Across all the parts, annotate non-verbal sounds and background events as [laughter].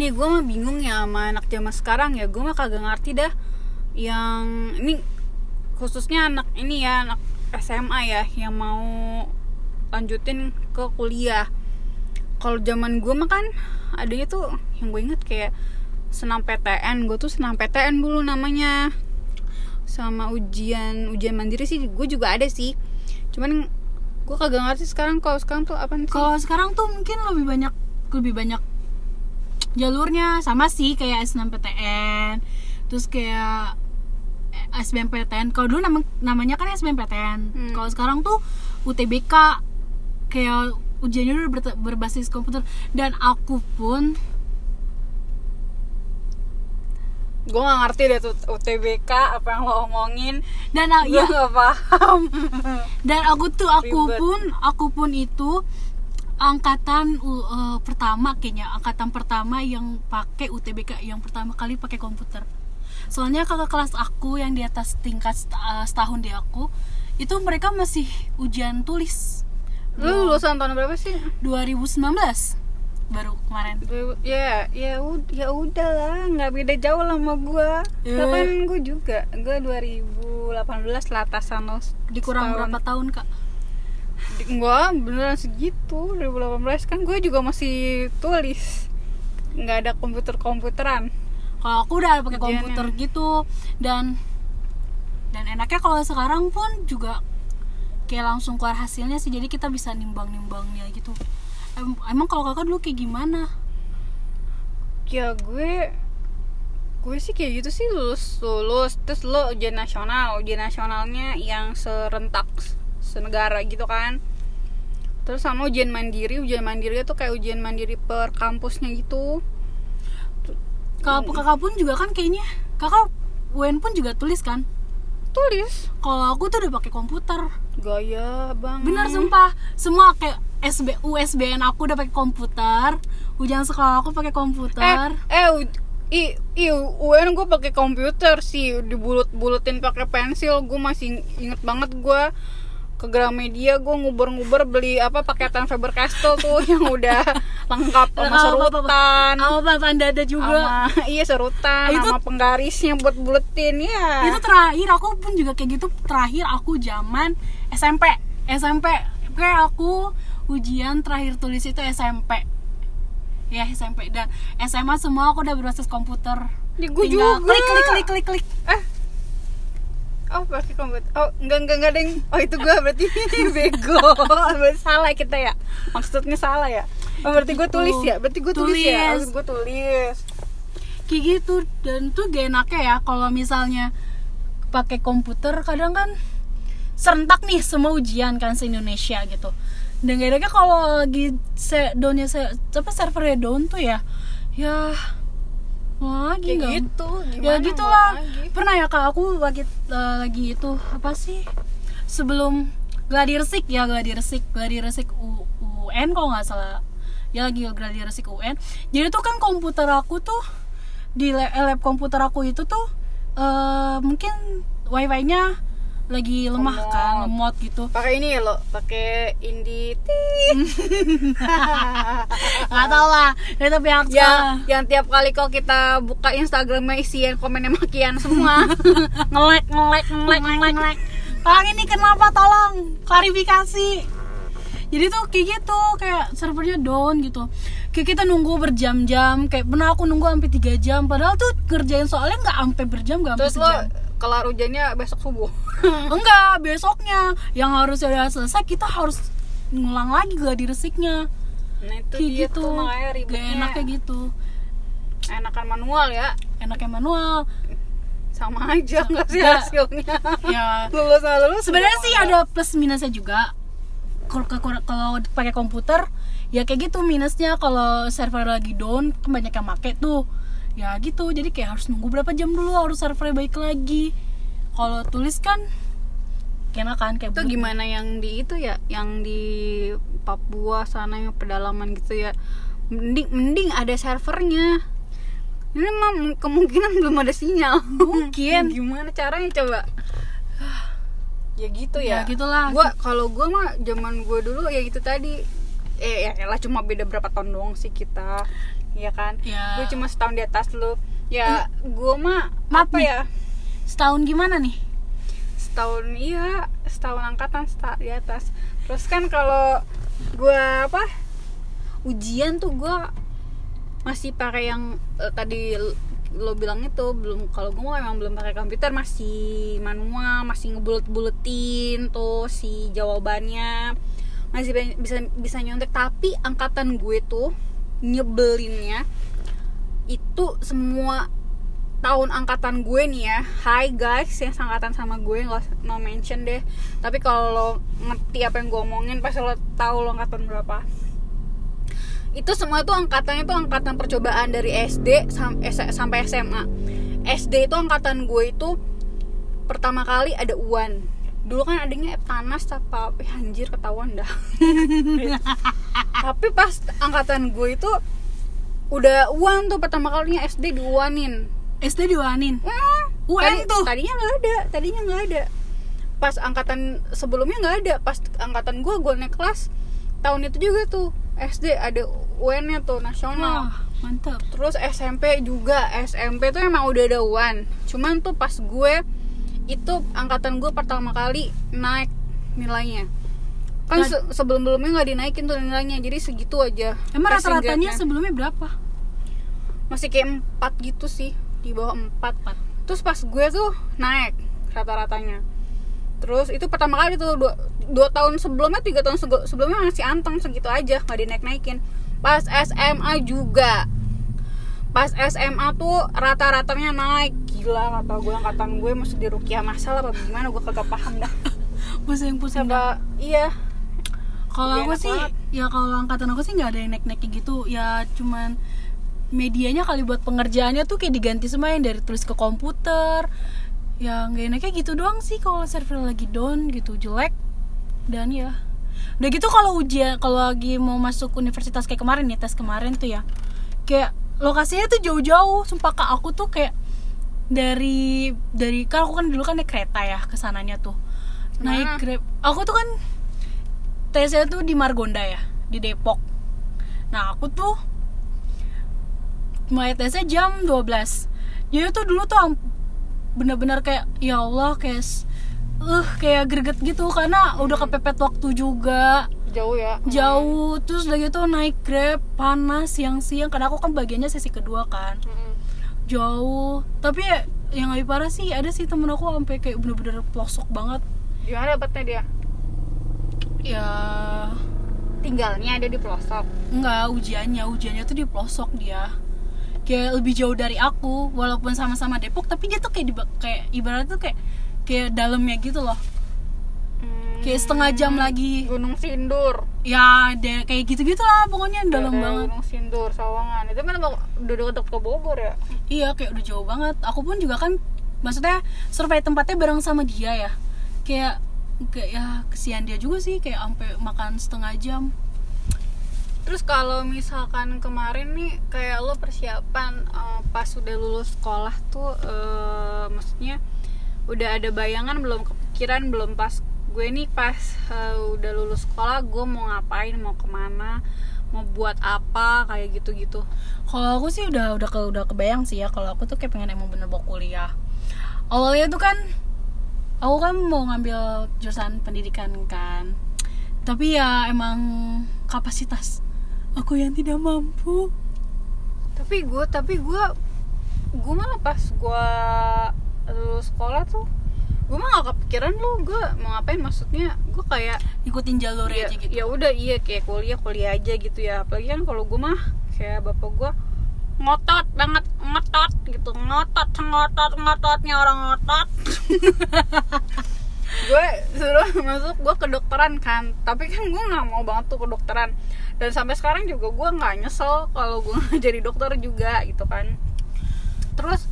nih gue mah bingung ya sama anak zaman sekarang ya. Gue mah kagak ngerti dah yang ini khususnya anak ini ya anak SMA ya yang mau lanjutin ke kuliah. Kalau zaman gue mah kan adanya tuh yang gue inget kayak senam PTN gue tuh senam PTN dulu namanya. Sama ujian ujian mandiri sih gue juga ada sih. Cuman gue kagak ngerti sekarang kalau sekarang tuh apa sih? Kalau sekarang tuh mungkin lebih banyak lebih banyak jalurnya sama sih kayak SNMPTN terus kayak SBMPTN kalau dulu nama, namanya kan SBMPTN Hmm. kalau sekarang tuh UTBK kayak ujiannya udah ber- berbasis komputer. Dan aku pun gue gak ngerti deh tuh UTBK apa yang lo omongin. Dan ah, gue ya, gak paham. Dan aku tuh aku Ribet. pun aku pun itu angkatan uh, pertama kayaknya. Angkatan pertama yang pakai UTBK yang pertama kali pakai komputer. Soalnya kakak kelas aku yang di atas tingkat uh, setahun di aku itu mereka masih ujian tulis. Lu lulusan tahun berapa sih? 2019 baru kemarin. Ya ya ya udah lah nggak beda jauh lah sama gue Ya. kan gue juga? Gue 2018 latasan lo dikurang berapa tahun kak gue beneran segitu 2018 kan gue juga masih tulis. Nggak ada komputer komputeran kalau aku udah pakai komputer gitu dan dan enaknya kalau sekarang pun juga kayak langsung keluar hasilnya sih. Jadi kita bisa nimbang nimbangnya gitu. Em- emang kalau kakak dulu kayak gimana? Ya gue gue sih kayak gitu sih. Lulus lulus. Terus lo ujian nasional. Ujian nasionalnya yang serentak senegara gitu kan. Terus sama ujian mandiri ujian mandiri tuh kayak ujian mandiri per kampusnya gitu. Kakak kakak pun juga kan kayaknya kakak UN pun juga tulis kan? Tulis. Kalau aku tuh udah pakai komputer. Gaya bang. Benar sumpah. Semua kayak SB USBN aku udah pakai komputer. Ujian sekolah aku pakai eh komputer. Eh u- i i UN gue pakai komputer sih. Dibulut bulutin pakai pensil. Gue masih inget banget gue ke Gramedia gue nguber-nguber beli apa paketan Faber Castell tuh [laughs] yang udah lengkap sama apa, apa. serutan. Sama bahan dada juga. Sama [laughs] iya serutan Itu- sama penggarisnya buat buletin ya itu terakhir aku pun juga kayak gitu terakhir aku zaman SMP SMP kayak aku ujian terakhir tulis itu SMP ya SMP dan SMA semua aku udah berbasis komputer. Ya, gua Tinggal juga. klik klik klik klik klik oh pakai komputer oh enggak enggak enggak deng oh itu gue berarti [laughs] bego. Berarti salah kita ya. Maksudnya salah ya. Oh, berarti gue Gitu. tulis ya? Berarti gue tulis, ya? Tulis. gue tulis. Kayak gitu dan tuh gak enaknya ya kalau misalnya pakai komputer kadang kan serentak nih semua ujian kan se Indonesia gitu. Dan gak enaknya kalau lagi se downnya se apa servernya down tuh ya ya lagi nggak? gitu gimana ya gitulah. pernah ya kak aku lagi eh, lagi itu apa sih sebelum gladi resik ya gladi resik gladi resik U- UN kalau nggak salah. Ya lagi gladi resik UN jadi tuh kan komputer aku tuh di lab, lab komputer aku itu tuh eh mungkin wifi-nya lagi lemah Lemot. kan lemot gitu. Pakai ini ya lo pakai indie [laughs] nggak tahu lah itu pihak yang sekolah. yang tiap kali kalau kita buka Instagramnya isian komennya makian semua. [laughs] Ngelek ngelek ngelek ngelek ngelek Tolong ini kenapa? Tolong klarifikasi. Jadi tuh kayak gitu kayak servernya down gitu. Kayak kita nunggu berjam-jam kayak pernah aku nunggu sampai 3 jam padahal tuh kerjain soalnya nggak sampai berjam nggak sampai terus lo sejam kelar ujiannya besok subuh. [laughs] Enggak besoknya. Yang harusnya udah selesai kita harus ngulang lagi gladi resiknya. Nah itu kayak dia gitu. tuh makanya gak ribetnya. enak kayak gitu. Enakan manual ya. Enaknya manual. Sama aja nggak sih hasilnya. Ya. [laughs] Lulus lulus sebenarnya sih ada plus minusnya juga. Kalau pakai komputer ya kayak gitu minusnya. Kalau server lagi down kan banyak yang make tuh ya gitu jadi kayak harus nunggu berapa jam dulu harus servernya baik lagi. Kalau tulis kan enak kan kayak itu gimana yang di itu ya yang di Papua sana yang pedalaman gitu ya. Mending mending ada servernya. Ini mah kemungkinan belum ada sinyal. Mungkin. [laughs] gimana caranya coba? [sighs] Ya gitu ya, Ya, gitulah. gua kalau gua mah zaman gua dulu ya gitu tadi. Eh ya elah cuma beda berapa tahun doang sih kita ya kan? Ya. gue cuma setahun di atas lu. Ya gue mah Maaf apa nih. ya? Setahun gimana nih? Setahun iya setahun angkatan seta, di atas. Terus kan kalau gue apa ujian tuh gue masih pakai yang eh, tadi lo bilang itu belum kalau gue mah emang belum pakai komputer masih manual masih ngebulet buletin tuh si jawabannya. Masih bisa bisa nyontek tapi angkatan gue tuh nyebelinnya itu semua tahun angkatan gue nih ya. Hai guys yang angkatan sama gue nggak no mention deh. Tapi kalau ngerti apa yang gue omongin pasti lo tahu lo angkatan berapa. Itu semua itu angkatannya tuh angkatan percobaan dari SD sam- S- sampai SMA SD itu angkatan gue itu pertama kali ada UAN dulu kan adanya Eptanas apa eh, anjir ketahuan dah. [laughs] Tapi pas angkatan gue itu udah UAN tuh pertama kalinya SD di UANin SD diwanin Hmm, UN tadi- tuh. tadinya nggak ada tadinya nggak ada. Pas angkatan sebelumnya nggak ada. Pas angkatan gue gue naik kelas tahun itu juga tuh SD ada UN nya tuh nasional. Wah mantap. Terus SMP juga SMP tuh emang udah ada UN cuman tuh pas gue itu angkatan gue pertama kali naik nilainya. Kan Nah- se- sebelum sebelumnya nggak dinaikin tuh nilainya jadi segitu aja emang rata-ratanya sebelumnya berapa? Masih kayak empat gitu sih di bawah empat. Terus pas gue tuh naik rata-ratanya. Terus itu pertama kali tuh dua, dua tahun sebelumnya tiga tahun sebelumnya masih anteng segitu aja nggak dinaik naikin pas SMA juga pas SMA tuh rata-ratanya naik. Gila kata gue angkatan gue mesti di rukiah masal apa gimana? Gue kagak paham dah. Pusing-pusing dah. siapa iya. Kalau Iya, aku sih banget. ya kalau angkatan aku sih nggak ada yang naik-naik gitu. Ya cuman medianya kali buat pengerjaannya tuh kayak diganti semua yang dari tulis ke komputer. Ya nggak enaknya gitu doang sih kalau server lagi down gitu jelek. Dan ya udah gitu kalau ujian kalau lagi mau masuk universitas kayak kemarin nih tes kemarin tuh ya. Kayak lokasinya tuh jauh-jauh. Sumpah kak aku tuh kayak dari dari kan aku kan dulu kan naik kereta ya ke sananya tuh. Naik Ke mana? grab aku tuh kan tesnya tuh di Margonda ya di Depok. Nah aku tuh mulai tesnya jam 12 jadi tuh dulu tuh bener-bener kayak ya Allah kayak uh kayak greget gitu karena udah kepepet waktu juga jauh ya. Jauh terus udah gitu naik grab panas siang-siang. Karena aku kan bagiannya sesi kedua kan. Mm-mm. jauh. Tapi ya yang lebih parah sih ada sih temen aku sampai kayak bener-bener pelosok banget. Gimana dapetnya dia? Ya. Tinggalnya ada di pelosok? Enggak, ujiannya, ujiannya tuh di pelosok dia. Kayak lebih jauh dari aku Walaupun sama-sama Depok Tapi dia tuh kayak, di, kayak ibaratnya tuh kayak Kayak dalamnya gitu loh. Hmm, Kayak setengah jam lagi. Gunung Sindur. Ya, deh, kayak gitu-gitu lah pokoknya dalam banget. Gunung Sindur, Sawangan. Itu kan udah deket ke Bogor ya? Iya, kayak udah jauh banget. Aku pun juga kan Maksudnya survei tempatnya bareng sama dia ya. Kayak kayak ya kesian dia juga sih kayak sampai makan setengah jam. Terus kalau misalkan kemarin nih Kayak lo persiapan eh, Pas udah lulus sekolah tuh eh, Maksudnya Udah ada bayangan belum kepikiran Belum pas gue nih pas eh, udah lulus sekolah Gue mau ngapain, mau ke mana Mau buat apa, kayak gitu-gitu Kalau aku sih udah udah ke udah kebayang sih ya kalau aku tuh kayak pengen emang bener mau kuliah. Awalnya tuh kan aku kan mau ngambil jurusan pendidikan kan. Tapi ya emang kapasitas aku yang tidak mampu. tapi gue tapi gue gue mah pas gue lulus sekolah tuh gue mah gak kepikiran lu gue mau ngapain? Maksudnya gue kayak Ikutin jalur ya, aja gitu. ya udah iya kayak kuliah kuliah aja gitu ya. Apalagi kan kalau gue mah kayak bapak gue ngotot banget ngotot gitu. Ngotot ngotot ngototnya orang ngotot. [laughs] Gue suruh masuk gue kedokteran kan. Tapi kan gue nggak mau banget tuh kedokteran. Dan sampai sekarang juga gue nggak nyesel kalau gue nggak [laughs] jadi dokter juga gitu kan. Terus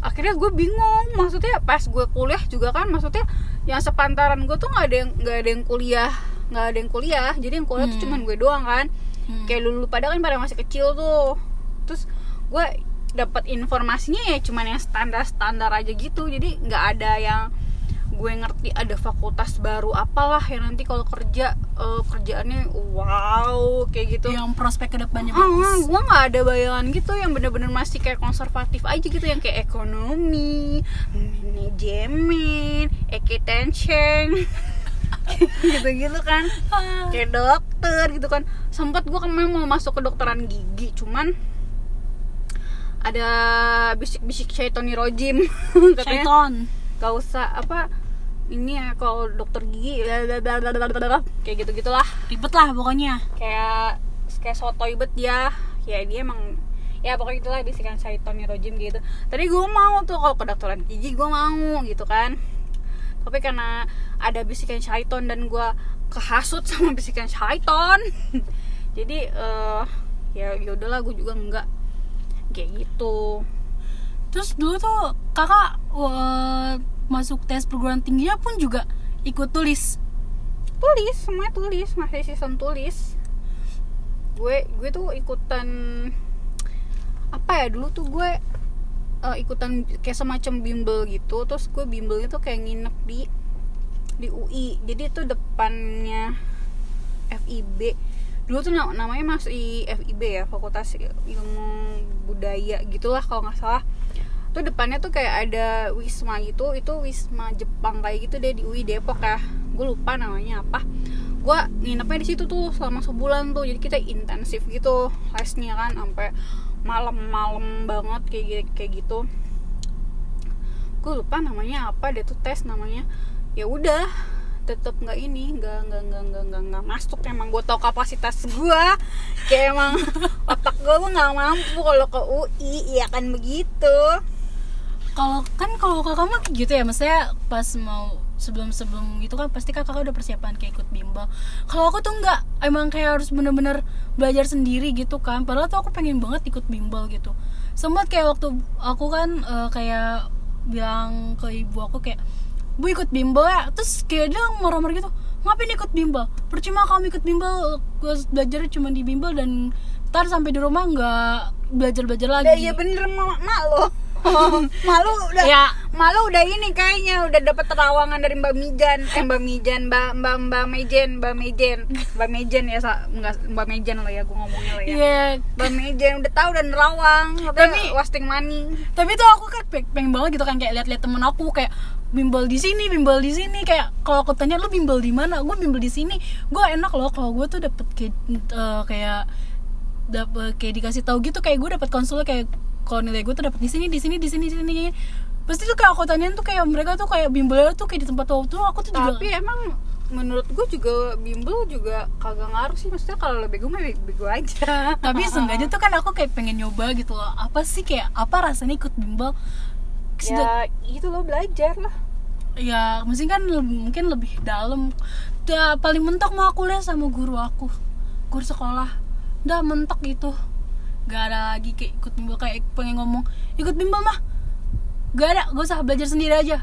akhirnya gue bingung maksudnya pas gue kuliah juga kan maksudnya yang sepantaran gue tuh nggak ada yang nggak ada yang kuliah nggak ada yang kuliah jadi yang kuliah tuh Hmm. cuman gue doang kan Hmm. kayak dulu pada kan pada masih kecil tuh terus gue dapat informasinya ya cuman yang standar standar aja gitu jadi nggak ada yang gue ngerti ada fakultas baru apalah yang nanti kalau kerja eh, kerjaannya wow kayak gitu. Yang prospek ke depannya Ah, bagus. gue nggak ada bayangan gitu yang bener-bener masih kayak konservatif aja gitu yang kayak ekonomi, manajemen, tension [laughs] gitu-gitu kan. Ah, kayak dokter gitu kan. Sempet gue kemarin mau masuk ke dokteran gigi cuman ada bisik-bisik syaitoni rojim [laughs] katanya. Syaiton. Gak usah apa ini ya kalau dokter gigi kayak gitu gitulah ribet lah pokoknya. Kayak kayak sotoy bet ya ya dia emang ya pokoknya itulah bisikan syaitonnya rojim gitu. Tadi gue mau tuh kalau kedokteran gigi gue mau gitu kan. Tapi karena ada bisikan syaiton dan gue kehasut [laughs] sama bisikan syaiton [laughs] jadi eh ya ya udahlah gue juga enggak. Kayak gitu. Terus dulu tuh kakak eh, masuk tes perguruan tingginya pun juga ikut tulis. Tulis semuanya tulis masih season tulis. Gue gue tuh ikutan apa ya dulu tuh gue eh, ikutan kayak semacam bimbel gitu. Terus gue bimbelnya tuh kayak nginep di di UI jadi itu depannya FIB dulu tuh na- namanya masih FIB ya Fakultas Ilmu Budaya gitulah kalau nggak salah tuh depannya tuh kayak ada wisma gitu itu wisma Jepang kayak gitu deh di UI Depok ya. Gue lupa namanya apa. Gue nginepnya di situ tuh selama sebulan tuh jadi kita intensif gitu lesnya kan sampai malam-malam banget kayak gi- kayak gitu. Gue lupa namanya apa dia tuh tes namanya. Ya udah tetap nggak ini nggak nggak nggak nggak nggak nggak masuk emang gue tau kapasitas gue kayak emang [laughs] otak gue tuh nggak mampu kalau ke UI ya kan begitu kalau kan kalau kakak mah gitu ya maksudnya pas mau sebelum sebelum gitu kan pasti kakak udah persiapan kayak ikut bimbel. Kalau aku tuh nggak emang kayak harus bener-bener belajar sendiri gitu kan. Padahal tuh aku pengen banget ikut bimbel gitu. Sempat kayak waktu aku kan eh, kayak bilang ke ibu aku kayak bu ikut bimbel ya? Terus kayak dia marah-marah gitu ngapain ikut bimbel? Percuma kamu ikut bimbel gue belajar cuma di bimbel dan ntar sampai di rumah nggak belajar belajar lagi. Ya iya bener mak, mak lo [laughs] malu udah Ya. malu udah ini kayaknya udah dapet terawangan dari Mbak Mijan. Eh Mbak Mijan Mbak Mbak Mbak Mejen Mbak Mejen. Mbak Mejen ya sa, enggak Mbak Mejen lah ya gue ngomongnya lah ya. Iya, Mbak Mejen udah tahu dan nerawang tapi Tapi- wasting money. tapi tuh aku kan pe- pengen banget gitu kan kayak lihat-lihat temen aku kayak bimbel di sini bimbel di sini kayak kalau aku tanya lu bimbel di mana? Gue bimbel di sini. Gue enak loh kalau gue tuh dapet kayak eh, kayak dapet kayak dikasih tahu gitu kayak gue dapet konsul kayak kalau nilai gue tuh dapet di sini di sini di sini di sini pasti tuh kayak aku tanyain tuh kayak mereka tuh kayak bimbel tuh kayak di tempat waktu aku tuh juga tapi emang menurut gue juga bimbel juga kagak ngaruh sih. Maksudnya kalau lebih gue mah bego aja. [laughs] Tapi [laughs] seenggaknya tuh kan aku kayak pengen nyoba gitu loh. Apa sih kayak apa rasanya ikut bimbel? Sedang- ya itu lo belajar lah. Ya mungkin kan mungkin lebih dalam. Ya, paling mentok mau aku lihat sama guru aku. Guru sekolah. Udah mentok gitu gak ada lagi kayak ikut bimbel kayak pengen ngomong ikut bimbel mah. Gak ada gak usah belajar sendiri aja.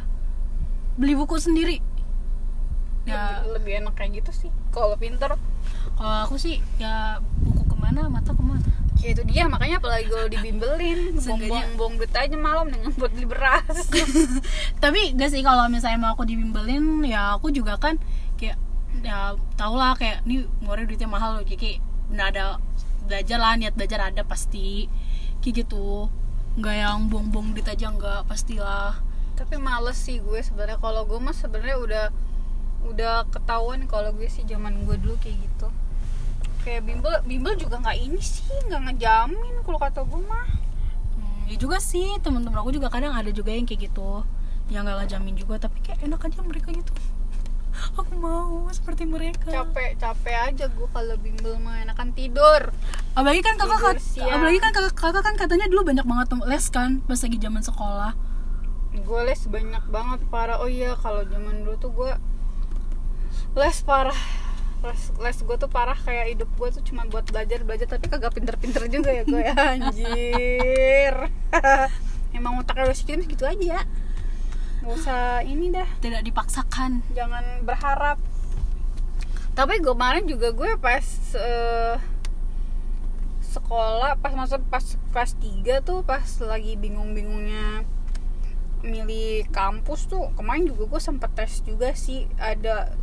Beli buku sendiri. Ya. Lebih, lebih enak kayak gitu sih kalau pinter. Kalau aku sih ya buku ke mana mata ke mana. Ya itu dia makanya apalagi kalau dibimbelin [laughs] buang-buang duit aja malam dengan buat beli beras. [laughs] Tapi gak sih kalau misalnya mau aku dibimbelin ya aku juga kan kayak ya tau lah kayak ini ngurus duitnya mahal loh jadi kayak nggak ada belajar lah niat belajar ada pasti. Kayak gitu. Nggak yang buang-buang duit aja nggak pastilah. Tapi males sih gue sebenarnya. Kalau gue mah sebenarnya udah udah ketahuan kalau gue sih zaman gue dulu kayak gitu. Kayak bimbel bimbel juga nggak ini sih nggak ngejamin kalau kata gue mah. Hmm, ya juga sih teman-teman aku juga kadang ada juga yang kayak gitu. Yang nggak ngajamin juga tapi kayak enak aja mereka gitu aku mau seperti mereka. Capek capek aja gue kalau bimbel mah enakan tidur. Apalagi kan kakak Tidur siang. apalagi kan kakak, kakak kan katanya dulu banyak banget les kan pas lagi zaman sekolah. Gue les banyak banget parah. Oh iya kalau zaman dulu tuh gue les parah. Les, les gue tuh parah kayak hidup gue tuh cuma buat belajar belajar tapi kagak pinter-pinter juga ya gue ya. [laughs] Anjir. [laughs] Emang otaknya udah segitu segitu aja nggak usah ini dah. Tidak dipaksakan. Jangan berharap. Tapi gue kemarin juga gue pas eh, sekolah pas masuk pas kelas 3 tuh pas lagi bingung-bingungnya milih kampus tuh kemarin juga gue sempet tes juga sih. Ada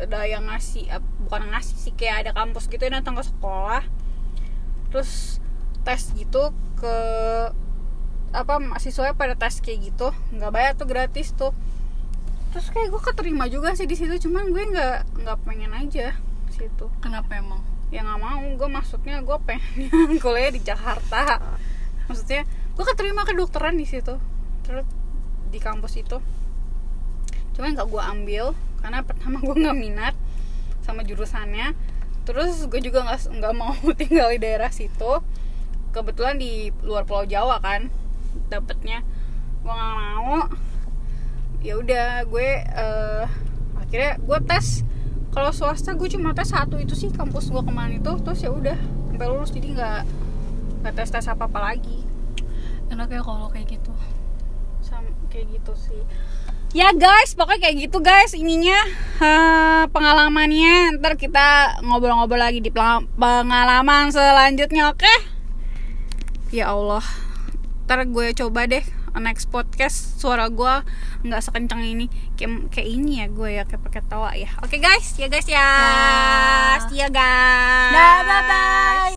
ada yang ngasih bukan ngasih sih kayak ada kampus gitu yang datang ke sekolah. Terus tes gitu ke apa mahasiswa pada tes kayak gitu nggak bayar tuh gratis tuh. Terus kayak gue keterima juga sih di situ cuman gue nggak nggak pengen aja situ. Kenapa emang? Ya nggak mau gue maksudnya gue pengen [laughs] kuliah di Jakarta. Maksudnya gue keterima kedokteran di situ terus di kampus itu. Cuman nggak gue ambil karena pertama gue nggak minat sama jurusannya. Terus gue juga nggak nggak mau [laughs] tinggal di daerah situ. Kebetulan di luar Pulau Jawa kan dapetnya. Gue nggak mau. Ya udah gue eh, akhirnya gue tes. Kalau swasta gue cuma tes satu itu sih kampus gue kemarin itu. Terus ya udah sampai lulus. Jadi nggak nggak tes tes apa apa lagi. Enak ya kalau kayak gitu. Sama kayak gitu sih. Ya guys pokoknya kayak gitu guys ininya eh, pengalamannya. Ntar kita ngobrol-ngobrol lagi di pengalaman selanjutnya oke? Ya Allah ntar gue coba deh next podcast suara gue nggak sekencang ini. Kayak kayak ini ya gue ya kayak pakai tawa ya. Oke guys. Ya guys ya. Ya. see guys. Dah, bye-bye.